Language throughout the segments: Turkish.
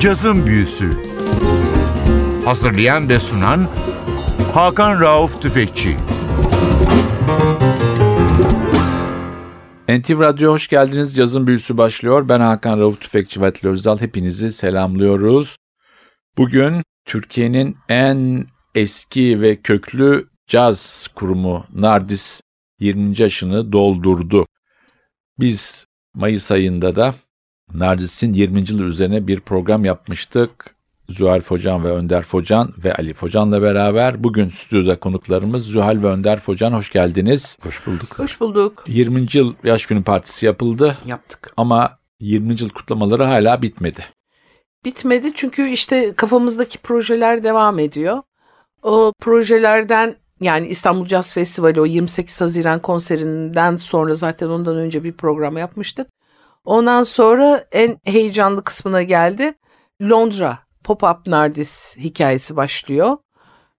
Cazın Büyüsü Hazırlayan ve sunan Hakan Rauf Tüfekçi NTV Radyo hoş geldiniz. Cazın Büyüsü başlıyor. Ben Hakan Rauf Tüfekçi ve Özal. Hepinizi selamlıyoruz. Bugün Türkiye'nin en eski ve köklü caz kurumu Nardis 20. yaşını doldurdu. Biz Mayıs ayında da Nardis'in 20. yılı üzerine bir program yapmıştık. Zühal Focan ve Önder Focan ve Ali Focan'la beraber bugün stüdyoda konuklarımız Zühal ve Önder Focan hoş geldiniz. Hoş bulduk. Hoş bulduk. 20. yıl yaş günü partisi yapıldı Yaptık. ama 20. yıl kutlamaları hala bitmedi. Bitmedi çünkü işte kafamızdaki projeler devam ediyor. O projelerden yani İstanbul Jazz Festivali o 28 Haziran konserinden sonra zaten ondan önce bir program yapmıştık. Ondan sonra en heyecanlı kısmına geldi. Londra Pop-Up Nardis hikayesi başlıyor.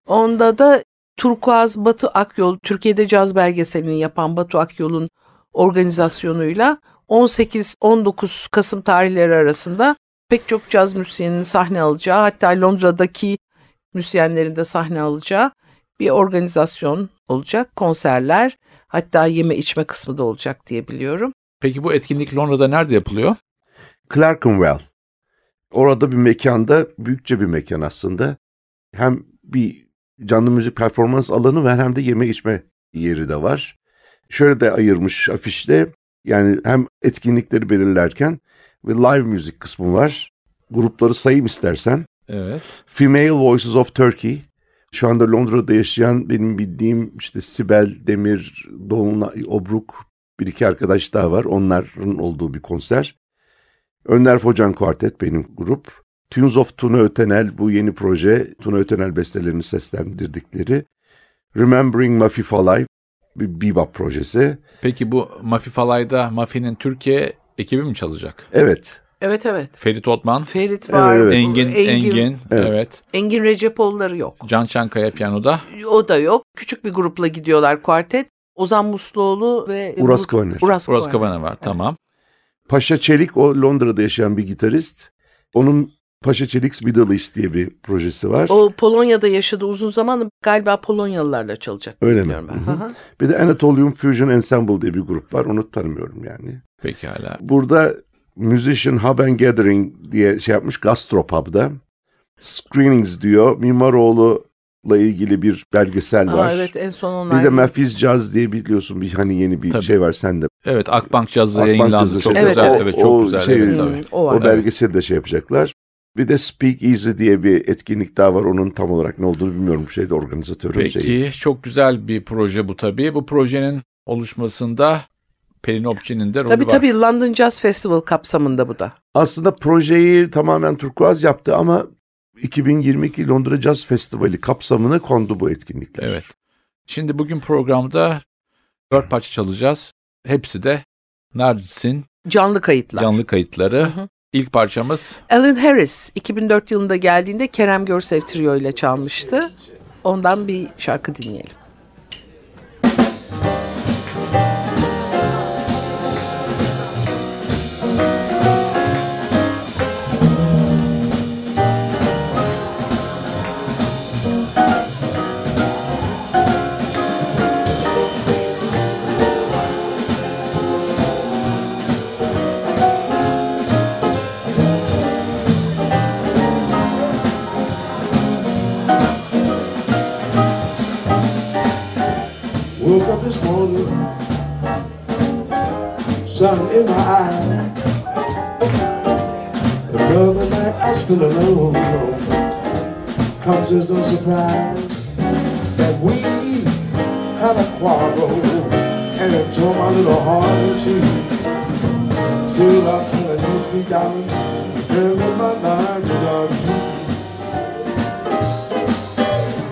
Onda da Turkuaz Batu Akyol, Türkiye'de caz belgeselini yapan Batu Akyol'un organizasyonuyla 18-19 Kasım tarihleri arasında pek çok caz müzisyeninin sahne alacağı hatta Londra'daki müzisyenlerin de sahne alacağı bir organizasyon olacak. Konserler hatta yeme içme kısmı da olacak diye biliyorum. Peki bu etkinlik Londra'da nerede yapılıyor? Clerkenwell. Orada bir mekanda, büyükçe bir mekan aslında. Hem bir canlı müzik performans alanı var hem de yeme içme yeri de var. Şöyle de ayırmış afişte. Yani hem etkinlikleri belirlerken ve live müzik kısmı var. Grupları sayayım istersen. Evet. Female Voices of Turkey. Şu anda Londra'da yaşayan benim bildiğim işte Sibel Demir, Dolunay Obruk bir iki arkadaş daha var. Onların olduğu bir konser. Önder Focan Kuartet benim grup. Tunes of Tuna Ötenel bu yeni proje. Tuna Ötenel bestelerini seslendirdikleri. Remembering Mafi Falay bir bebop projesi. Peki bu Mafi Falay'da Mafi'nin Türkiye ekibi mi çalacak? Evet. Evet evet. Ferit Otman, Ferit var. Evet, evet. Engin, Engin, Engin, evet. Evet. Engin Recepoğulları yok. Can Çankaya piyanoda. O da yok. Küçük bir grupla gidiyorlar kuartet. Ozan Musluoğlu ve Uras Kavaner. Uras, Uras Kavaner. Var. Tamam. Paşa Çelik o Londra'da yaşayan bir gitarist. Onun Paşa Çelik's Middle East diye bir projesi var. O Polonya'da yaşadı uzun zaman galiba Polonyalılarla çalacak. Öyle mi? ben. Hı hı. Bir de Anatolian Fusion Ensemble diye bir grup var. Onu tanımıyorum yani. Pekala. Burada Musician Hub and Gathering diye şey yapmış Gastropub'da. Screenings diyor. Mimaroğlu'la ilgili bir belgesel var. Aa, evet en son onlar. Bir de Memphis Jazz diye biliyorsun bir hani yeni bir Tabii. şey var sende. Evet Akbank Cazı Akbank yayınlandı. Cazı Çok şey- güzel. Evet, Evet, çok o güzel. şey- evet, tabii. o var. O belgeseli de şey yapacaklar. Bir de Speak Easy diye bir etkinlik daha var. Onun tam olarak ne olduğunu bilmiyorum. Şeyde organizatörün Peki şeyi. çok güzel bir proje bu tabii. Bu projenin oluşmasında Pelin Opçi'nin de rolü Tabii var. tabii London Jazz Festival kapsamında bu da. Aslında projeyi tamamen turkuaz yaptı ama 2022 Londra Jazz Festivali kapsamına kondu bu etkinlikler. Evet. Şimdi bugün programda dört parça çalacağız. Hepsi de Nardis'in Canlı kayıtlar. canlı kayıtları. Hı hı. İlk parçamız Alan Harris 2004 yılında geldiğinde Kerem Görsev Trio ile çalmıştı. Ondan bir şarkı dinleyelim.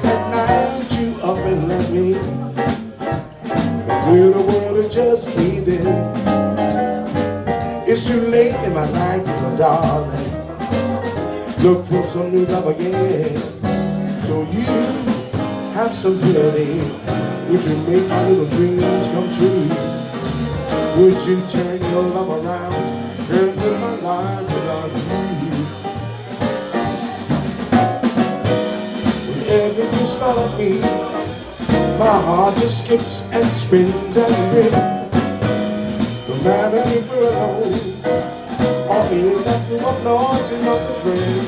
At night you up and left me. Through the world and just leaving. It's too late in my life, my darling. Look for some new love again. So you have some pity. Would you make my little dreams come true? Would you turn your love around and live my life Me, my heart just skips and spins and rings. No matter if we're alone or in that room of noise and not the friend.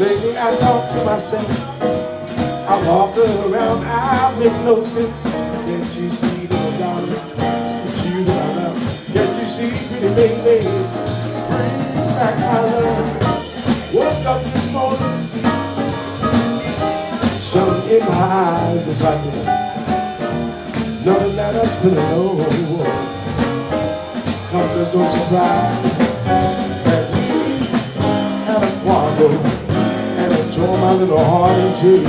Lately I talk to myself. I walk around, I make no sense. Can't you see that darling? It's you that. Can't you see, pretty baby? Bring back my love. Eyes is like it. Knowing that I spent alone. Comes as no surprise that we had a quarrel and it tore my little heart in two.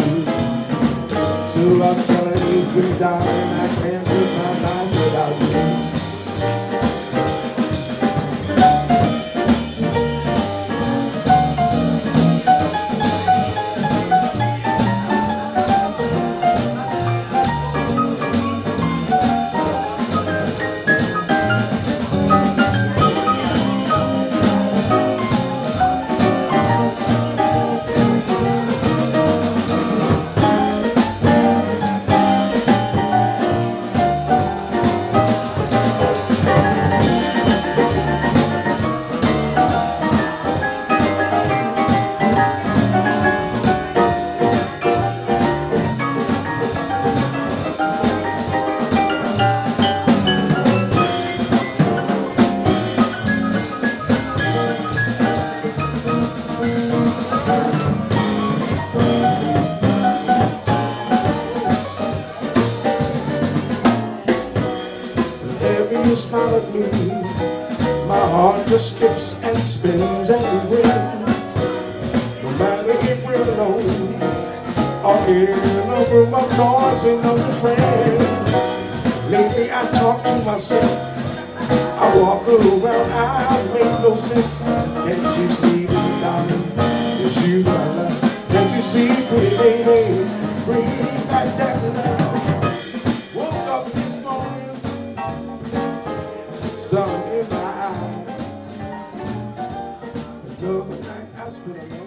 So I'm telling you, sweet darling, I can't live my life without you.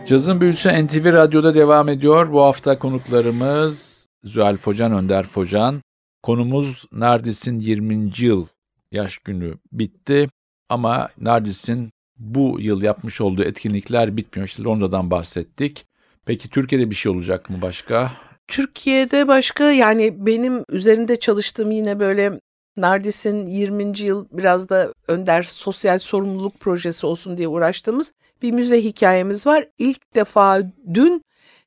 Cazın Büyüsü NTV Radyo'da devam ediyor. Bu hafta konuklarımız Zühal Focan, Önder Focan. Konumuz Nardis'in 20. yıl yaş günü bitti. Ama Nardis'in bu yıl yapmış olduğu etkinlikler bitmiyor. İşte Londra'dan bahsettik. Peki Türkiye'de bir şey olacak mı başka? Türkiye'de başka yani benim üzerinde çalıştığım yine böyle Nardis'in 20. yıl biraz da Önder Sosyal Sorumluluk Projesi olsun diye uğraştığımız bir müze hikayemiz var. İlk defa dün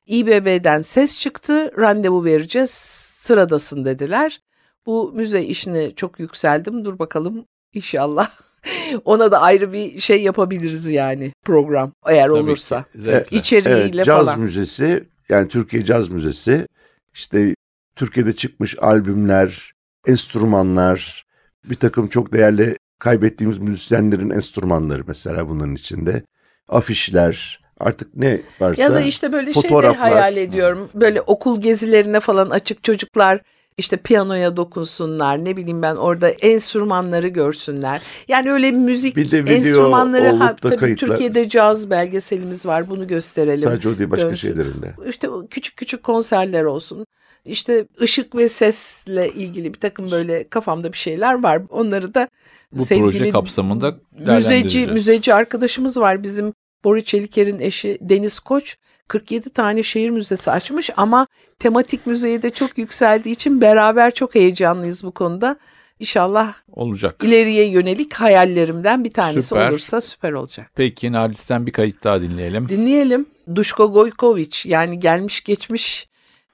İBB'den ses çıktı, randevu vereceğiz, sıradasın dediler. Bu müze işine çok yükseldim. Dur bakalım inşallah. Ona da ayrı bir şey yapabiliriz yani program eğer Tabii olursa. ki. İçeriğiyle Evet, caz falan. müzesi yani Türkiye Caz Müzesi işte Türkiye'de çıkmış albümler, enstrümanlar, bir takım çok değerli kaybettiğimiz müzisyenlerin enstrümanları mesela bunların içinde. Afişler, artık ne varsa. Ya da işte böyle şey fotoğraflar. hayal ediyorum. Böyle okul gezilerine falan açık çocuklar işte piyanoya dokunsunlar. Ne bileyim ben orada enstrümanları görsünler. Yani öyle müzik Bir de video enstrümanları ha, tabii kayıtlar. Türkiye'de caz belgeselimiz var. Bunu gösterelim. Sadece o değil başka dönsün. şeylerinde. İşte küçük küçük konserler olsun. İşte ışık ve sesle ilgili bir takım böyle kafamda bir şeyler var. Onları da Bu sevgili proje kapsamında müzeci müzeci arkadaşımız var bizim Bori Çeliker'in eşi Deniz Koç 47 tane şehir müzesi açmış ama tematik müzeye de çok yükseldiği için beraber çok heyecanlıyız bu konuda. İnşallah olacak. ileriye yönelik hayallerimden bir tanesi Süper. olursa süper olacak. Peki Nardis'ten bir kayıt daha dinleyelim. Dinleyelim. Duşko Gojkovic yani gelmiş geçmiş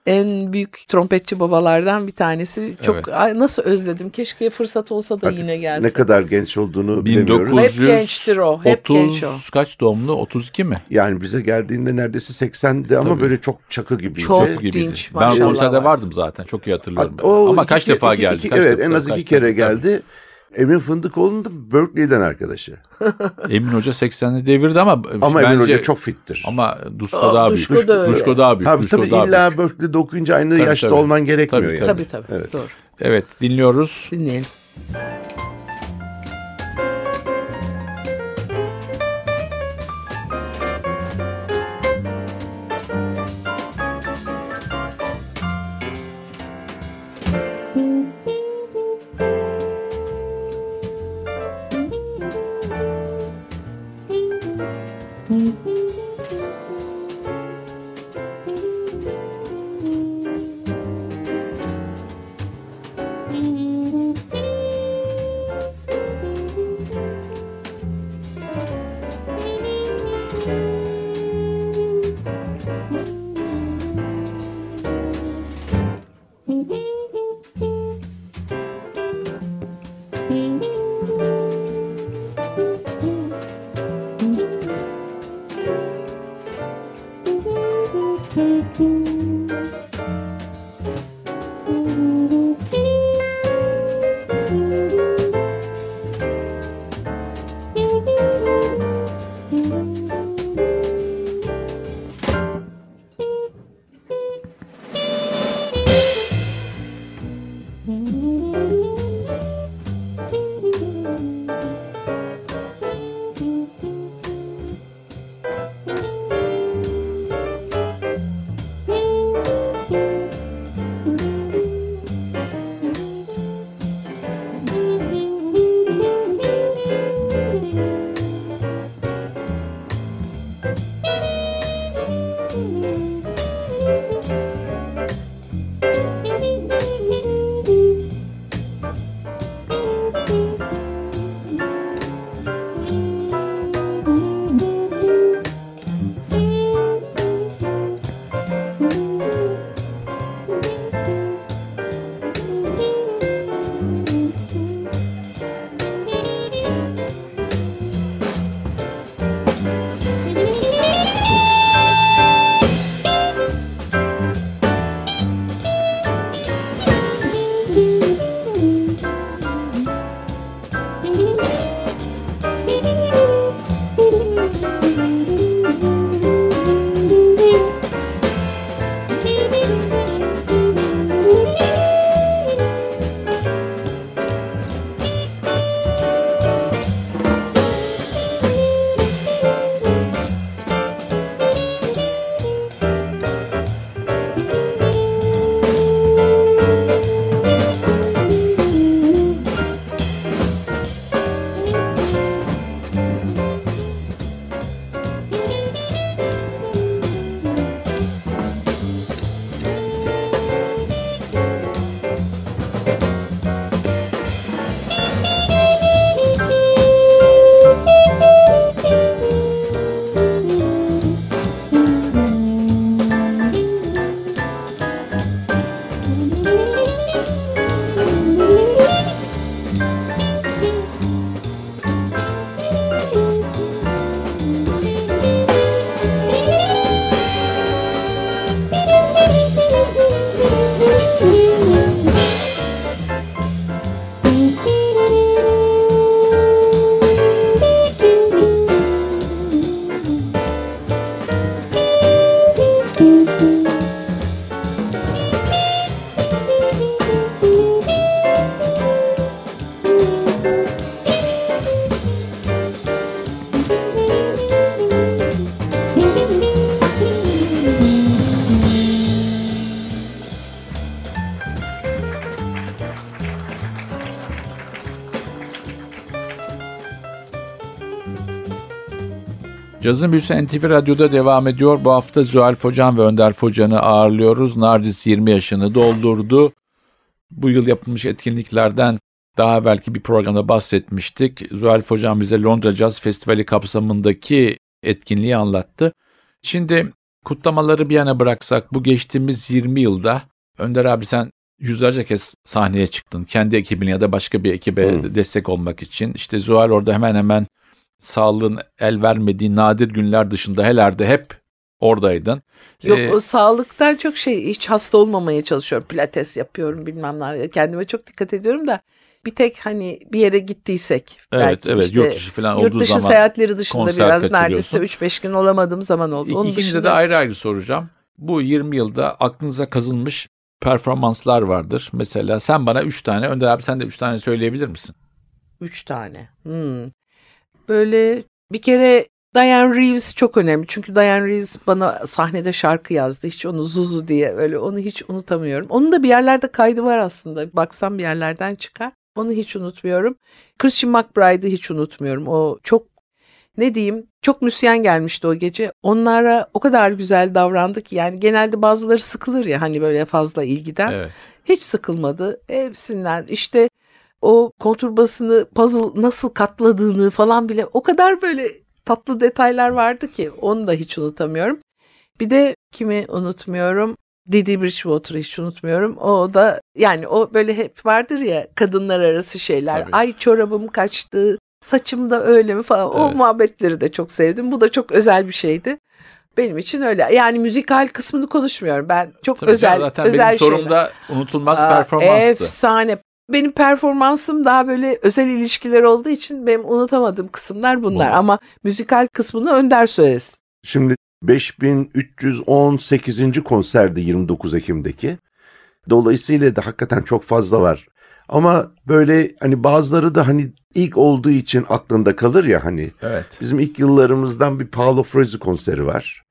en büyük trompetçi babalardan bir tanesi. Çok Evet. Ay, nasıl özledim. Keşke fırsat olsa da Artık yine gelse. Ne kadar genç olduğunu bilemiyoruz. Hep gençtir o, hep 30 genç o. kaç doğumlu? 32 mi? Yani bize geldiğinde neredeyse 80'di ama Tabii. böyle çok çakı gibiydi. Çok Gibiydi. dinç, Ben maşallah konserde var. vardım zaten. Çok iyi hatırlıyorum. Hatta o Ama iki kaç ke- defa iki- geldi? iki- kaç evet defa- en az iki kere defa- geldi. Emin Fındıkoğlu'nun da Berkeley'den arkadaşı. Emin Hoca 80'li devirdi ama Ama bence, Emin Hoca çok fittir. ama Dusko Aa, daha büyük. Dusko da. Dusko daha büyük. Tabii Dusko tabii daha illa büyük. Berkeley'de okuyunca aynı Tabii, yaşta tabii. olman gerekmiyor Tabii, yani. Tabii tabii. Evet. Doğru. Evet dinliyoruz. Dinleyelim. Cazın Büyüsü NTV Radyo'da devam ediyor. Bu hafta Zuhal Focan ve Önder Focan'ı ağırlıyoruz. Nardis 20 yaşını doldurdu. Bu yıl yapılmış etkinliklerden daha belki bir programda bahsetmiştik. Zuhal Focan bize Londra Jazz Festivali kapsamındaki etkinliği anlattı. Şimdi kutlamaları bir yana bıraksak bu geçtiğimiz 20 yılda Önder abi sen yüzlerce kez sahneye çıktın. Kendi ekibine ya da başka bir ekibe Hmm. destek olmak için. İşte Zuhal orada hemen hemen sağlığın el vermediği nadir günler dışında helerde hep oradaydın. Yok Ee, o sağlıktan çok şey hiç hasta olmamaya çalışıyorum. Pilates yapıyorum bilmem ne. Kendime çok dikkat ediyorum da bir tek hani bir yere gittiysek. evet belki evet işte yurt dışı falan yurt olduğu dışı zaman. seyahatleri dışında biraz neredeyse 3-5 gün olamadığım zaman oldu. Onun İkinci de dışında de ayrı ayrı soracağım. Bu 20 yılda aklınıza kazınmış performanslar vardır. Mesela sen bana 3 tane, Önder abi sen de 3 tane söyleyebilir misin? 3 tane. Hmm. Böyle bir kere Diane Reeves çok önemli. Çünkü Diane Reeves bana sahnede şarkı yazdı. Hiç onu Zuzu diye öyle onu hiç unutamıyorum. Onun da bir yerlerde kaydı var aslında. Baksam bir yerlerden çıkar. Onu hiç unutmuyorum. Christian McBride'ı hiç unutmuyorum. O çok ne diyeyim çok müsyen gelmişti o gece. Onlara o kadar güzel davrandı ki yani genelde bazıları sıkılır ya hani böyle fazla ilgiden. Evet. Hiç sıkılmadı. Hepsinden işte o konturbasını puzzle nasıl katladığını falan bile o kadar böyle tatlı detaylar vardı ki onu da hiç unutamıyorum. Bir de kimi unutmuyorum? Didi Bridgewater'ı hiç unutmuyorum. O da yani o böyle hep vardır ya kadınlar arası şeyler. Tabii. Ay çorabım kaçtı, saçım da öyle mi falan. O Evet. muhabbetleri de çok sevdim. Bu da çok özel bir şeydi. Benim için öyle. Yani müzikal kısmını konuşmuyorum. Ben çok Tabii özel canım, zaten özel benim şeyler. sorum da unutulmaz Aa, performanstı. Efsane. Benim performansım daha böyle özel ilişkiler olduğu için benim unutamadığım kısımlar bunlar. Bu. Ama müzikal kısmını Önder söylesin. Şimdi 5318. konserdi 29 Ekim'deki. Dolayısıyla da hakikaten çok fazla var. Ama böyle hani bazıları da hani ilk olduğu için aklında kalır ya hani. Evet. Bizim ilk yıllarımızdan bir Paolo Fresu konseri var.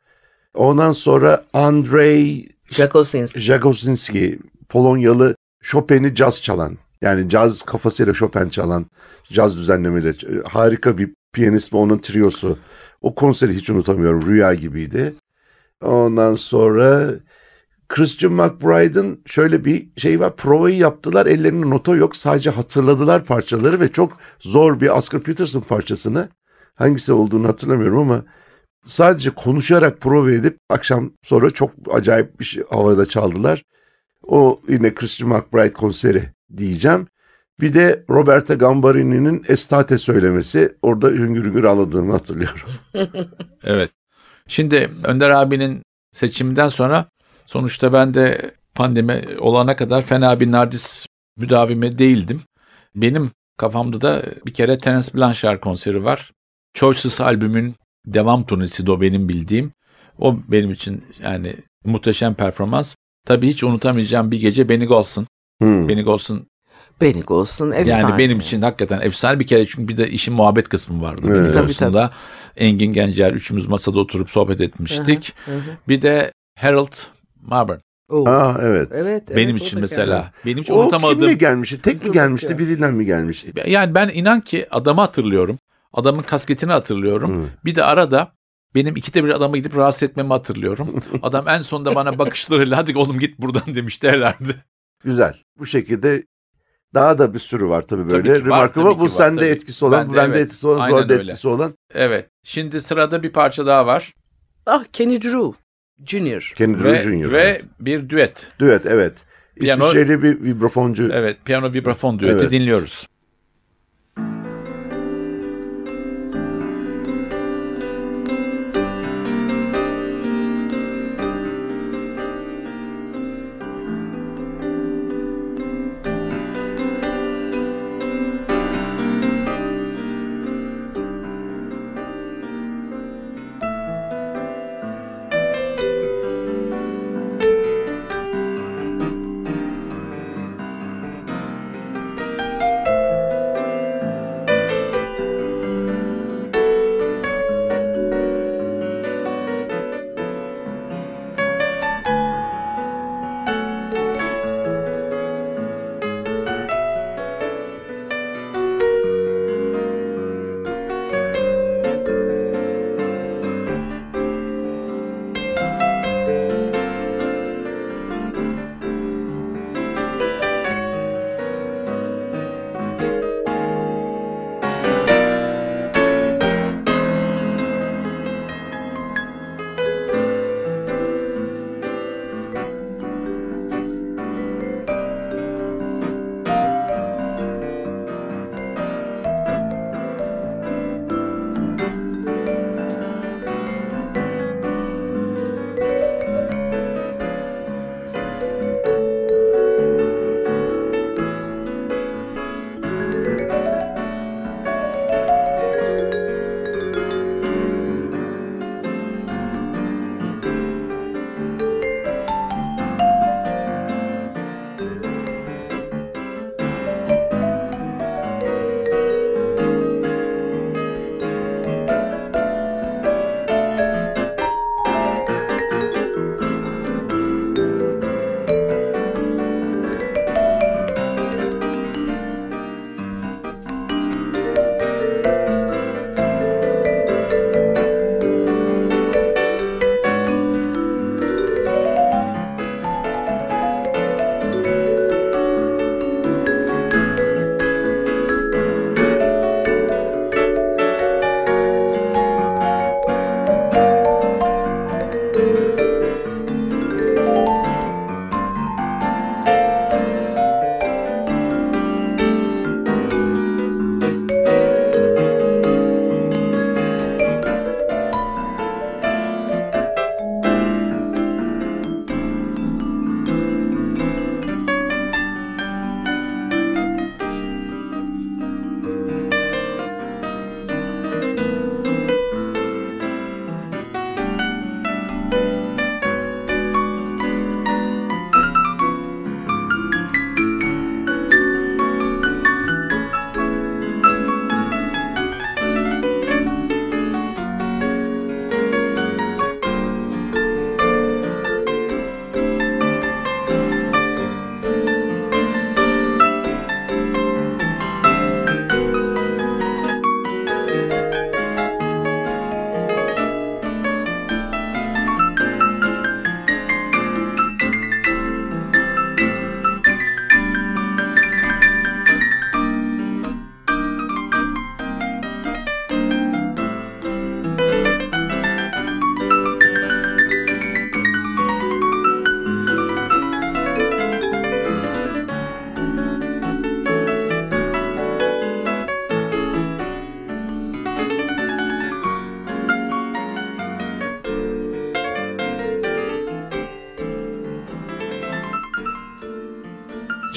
Ondan sonra Andrei Jacosins. Jagosinski, Polonyalı Chopin'i caz çalan. Yani caz kafasıyla Chopin çalan, caz düzenlemeleri. Harika bir piyanist ve onun triosu. O konseri hiç unutamıyorum. Rüya gibiydi. Ondan sonra Christian McBride'ın şöyle bir şey var. Provayı yaptılar. Ellerinde nota yok. Sadece hatırladılar parçaları ve çok zor bir Oscar Peterson parçasını. Hangisi olduğunu hatırlamıyorum ama sadece konuşarak prova edip akşam sonra çok acayip bir şey havada çaldılar. O yine Christian McBride konseri diyeceğim. Bir de Roberta Gambarini'nin Estate söylemesi. Orada hüngür hüngür ağladığımı hatırlıyorum. Evet. Şimdi Önder abinin seçiminden sonra sonuçta ben de pandemi olana kadar fena bir Nardis müdavimi değildim. Benim kafamda da bir kere Terence Blanchard konseri var. Choices albümün devam turnesi de o benim bildiğim. O benim için yani muhteşem performans. Tabii hiç unutamayacağım bir gece Benny Golson. Hmm. Benny Golson Benny Golson efsane. yani benim için hakikaten efsane bir kere çünkü bir de işin muhabbet kısmı vardı. Evet. Benny Tabii, Golson'da. Engin Gencer üçümüz masada oturup sohbet etmiştik. Hı hı. Bir de Harold Marburn. Oo. Aa evet. Evet, evet, benim o için mesela. Benim için O unutamadığım. kimle gelmişti? Tek mi gelmişti? bakıyorum. Biriyle mi gelmişti? Yani ben inan ki adamı hatırlıyorum. Adamın kasketini hatırlıyorum. Hmm. Bir de arada benim ikide bir adama gidip rahatsız etmemi hatırlıyorum. Adam en sonunda bana bakışlarıyla hadi oğlum git buradan demişti herhalde. Güzel. Bu şekilde daha da bir sürü var tabii böyle. Tabii var, Remarkable. tabii bu var, sende tabii. etkisi olan, Bende bu bende evet. etkisi olan, Aynen öyle. etkisi olan. Evet. Şimdi sırada bir parça daha var. Ah Kenny Drew Jr. Kenny Drew Ve, Jr. ve bir düet. Düet evet. Piyano- İsviçreli bir vibrafoncu. Evet. Piyano vibrafon düeti Evet. dinliyoruz.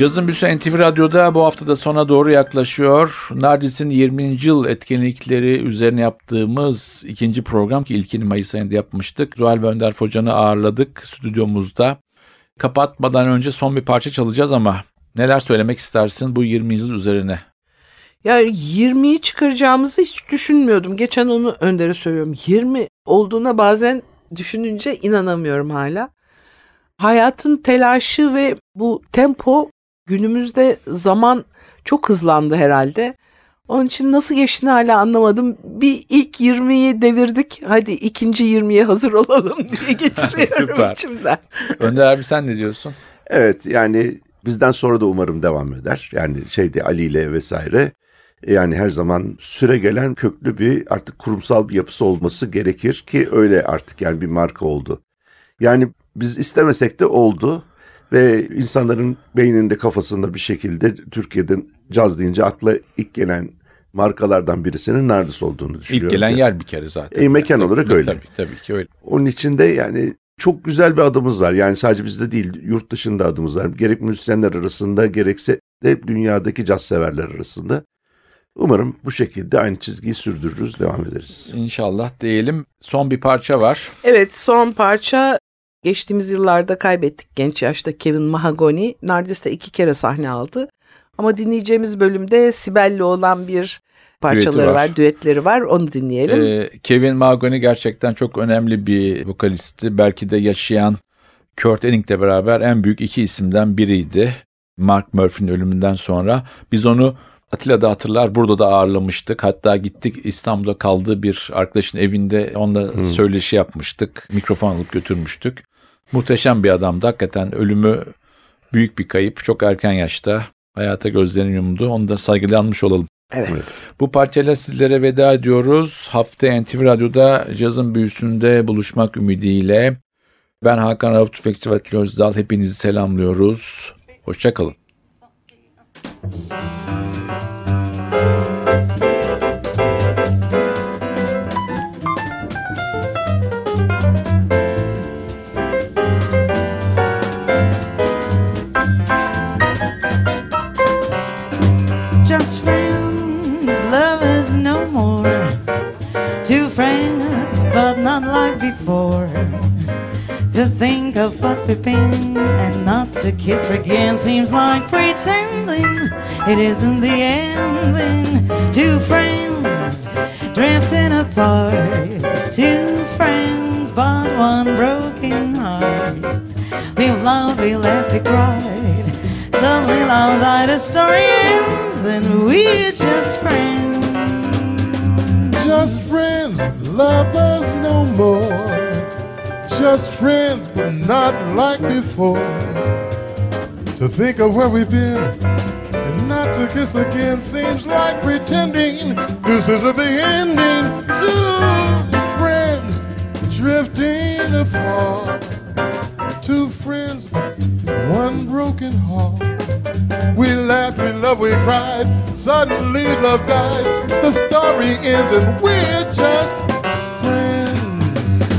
Cazın Büyüsü NTV Radyo'da bu hafta da sona doğru yaklaşıyor. Nardis'in 20. yıl etkinlikleri üzerine yaptığımız ikinci program ki ilkini Mayıs ayında yapmıştık. Zuhal ve Önder Focan'ı ağırladık stüdyomuzda. kapatmadan önce son bir parça çalacağız ama neler söylemek istersin bu 20 yıl üzerine? Ya 20'yi çıkaracağımızı hiç düşünmüyordum. Geçen onu Önder'e söylüyorum. 20 olduğuna bazen düşününce inanamıyorum hala. Hayatın telaşı ve bu tempo günümüzde zaman çok hızlandı herhalde. Onun için nasıl geçtiğini hala anlamadım. Bir ilk 20'yi devirdik. Hadi ikinci 20'ye hazır olalım diye geçiriyorum Süper. içimden. Önder abi sen ne diyorsun? Evet yani bizden sonra da umarım devam eder. Yani şeyde Ali ile vesaire. Yani her zaman süre gelen köklü bir artık kurumsal bir yapısı olması gerekir ki öyle artık yani bir marka oldu. Yani biz istemesek de oldu ve insanların beyninde kafasında bir şekilde Türkiye'den caz deyince akla ilk gelen markalardan birisinin Nardis olduğunu düşünüyorum. İlk gelen yer bir kere zaten. E, mekan Tabii, olarak tabii, öyle. Tabii, tabii ki öyle. Onun içinde yani çok güzel bir adımız var. Yani sadece bizde değil, yurt dışında adımız var. Gerek müzisyenler arasında gerekse de dünyadaki caz severler arasında. Umarım bu şekilde aynı çizgiyi sürdürürüz, devam ederiz. İnşallah diyelim. Son bir parça var. Evet son parça geçtiğimiz yıllarda kaybettik genç yaşta Kevin Mahagoni. Nardis'te iki kere sahne aldı. Ama dinleyeceğimiz bölümde Sibel'le olan bir parçaları var. var. düetleri var. Onu dinleyelim. Ee, Kevin Mahogany gerçekten çok önemli bir vokalisti. Belki de yaşayan Kurt Enning'le beraber en büyük iki isimden biriydi. Mark Murphy'nin ölümünden sonra. Biz onu Atilla'da hatırlar burada da ağırlamıştık. Hatta gittik İstanbul'da kaldığı bir arkadaşın evinde onunla söyleşi yapmıştık. Mikrofon alıp götürmüştük. Muhteşem bir adamdı. Hakikaten ölümü büyük bir kayıp. Çok erken yaşta hayata gözlerini yumdu. Onu da saygıyla anmış olalım. evet. Bu parçayla sizlere veda ediyoruz. Hafta NTV Radyo'da cazın büyüsünde buluşmak ümidiyle. Ben Hakan Rauf Tüfekçi ve Atilla Özdal. Hepinizi selamlıyoruz. Hoşçakalın. Just friends, but not like before. To think of what we've been and not to kiss again seems like pretending it isn't the ending. Two friends drifting apart. Two friends, but one broken heart. We loved, we laughed, we cried. Suddenly, love died, the story ends, lovers no more. Just friends, but not like before. To think of where we've been and not to kiss again seems like pretending this isn't the ending. Two friends drifting apart. Two friends, one broken heart. We laughed, we loved, we cried. Suddenly love died. The story ends and we're just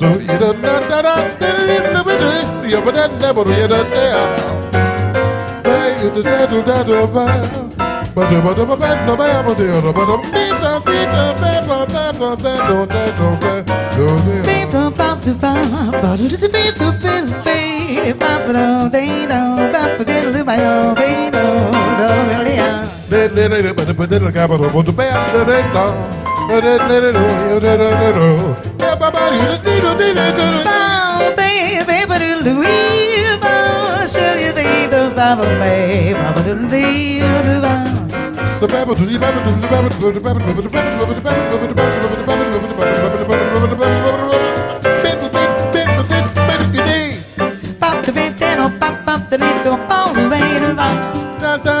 So you don't know that Oh, baby, but Louis, I'll show you the Bible, babe. I'll do the Bible. The Babadook, the Babadook, the Babadook, the Babadook, the Babadook, the Babadook, the Babadook, the Babadook,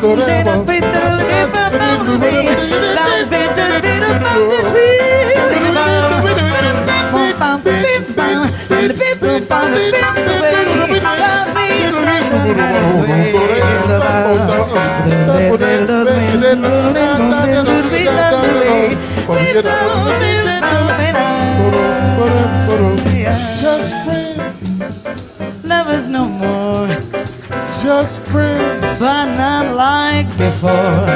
just bit. Just friends, lovers no more. Just before.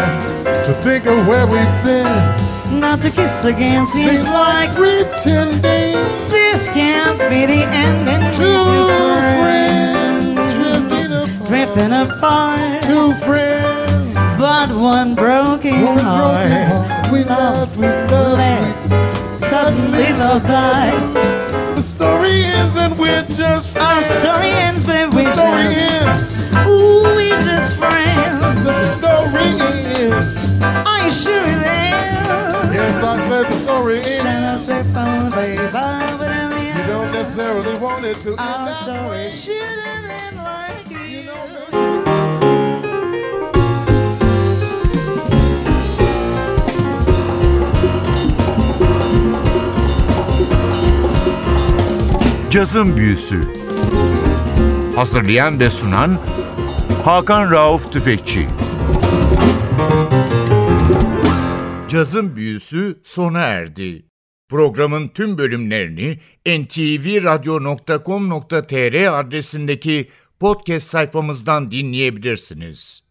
To think of where we've been Not to kiss again seems seems like like pretending. this can't be the ending. Two friends drifting apart. drifting apart, Two friends, but one broken one broken heart. heart. We loved, we loved, Suddenly love died. The story ends and we're just Our friends. story ends, but The we story just ends. ooh, we just friends. The story in the You don't necessarily want it to end that way. shouldn't end like You you. know that. Cazın Büyüsü Hazırlayan ve sunan Hakan Rauf Tüfekçi Cazın Büyüsü sona erdi. Programın tüm bölümlerini ntvradio.com.tr adresindeki podcast sayfamızdan dinleyebilirsiniz.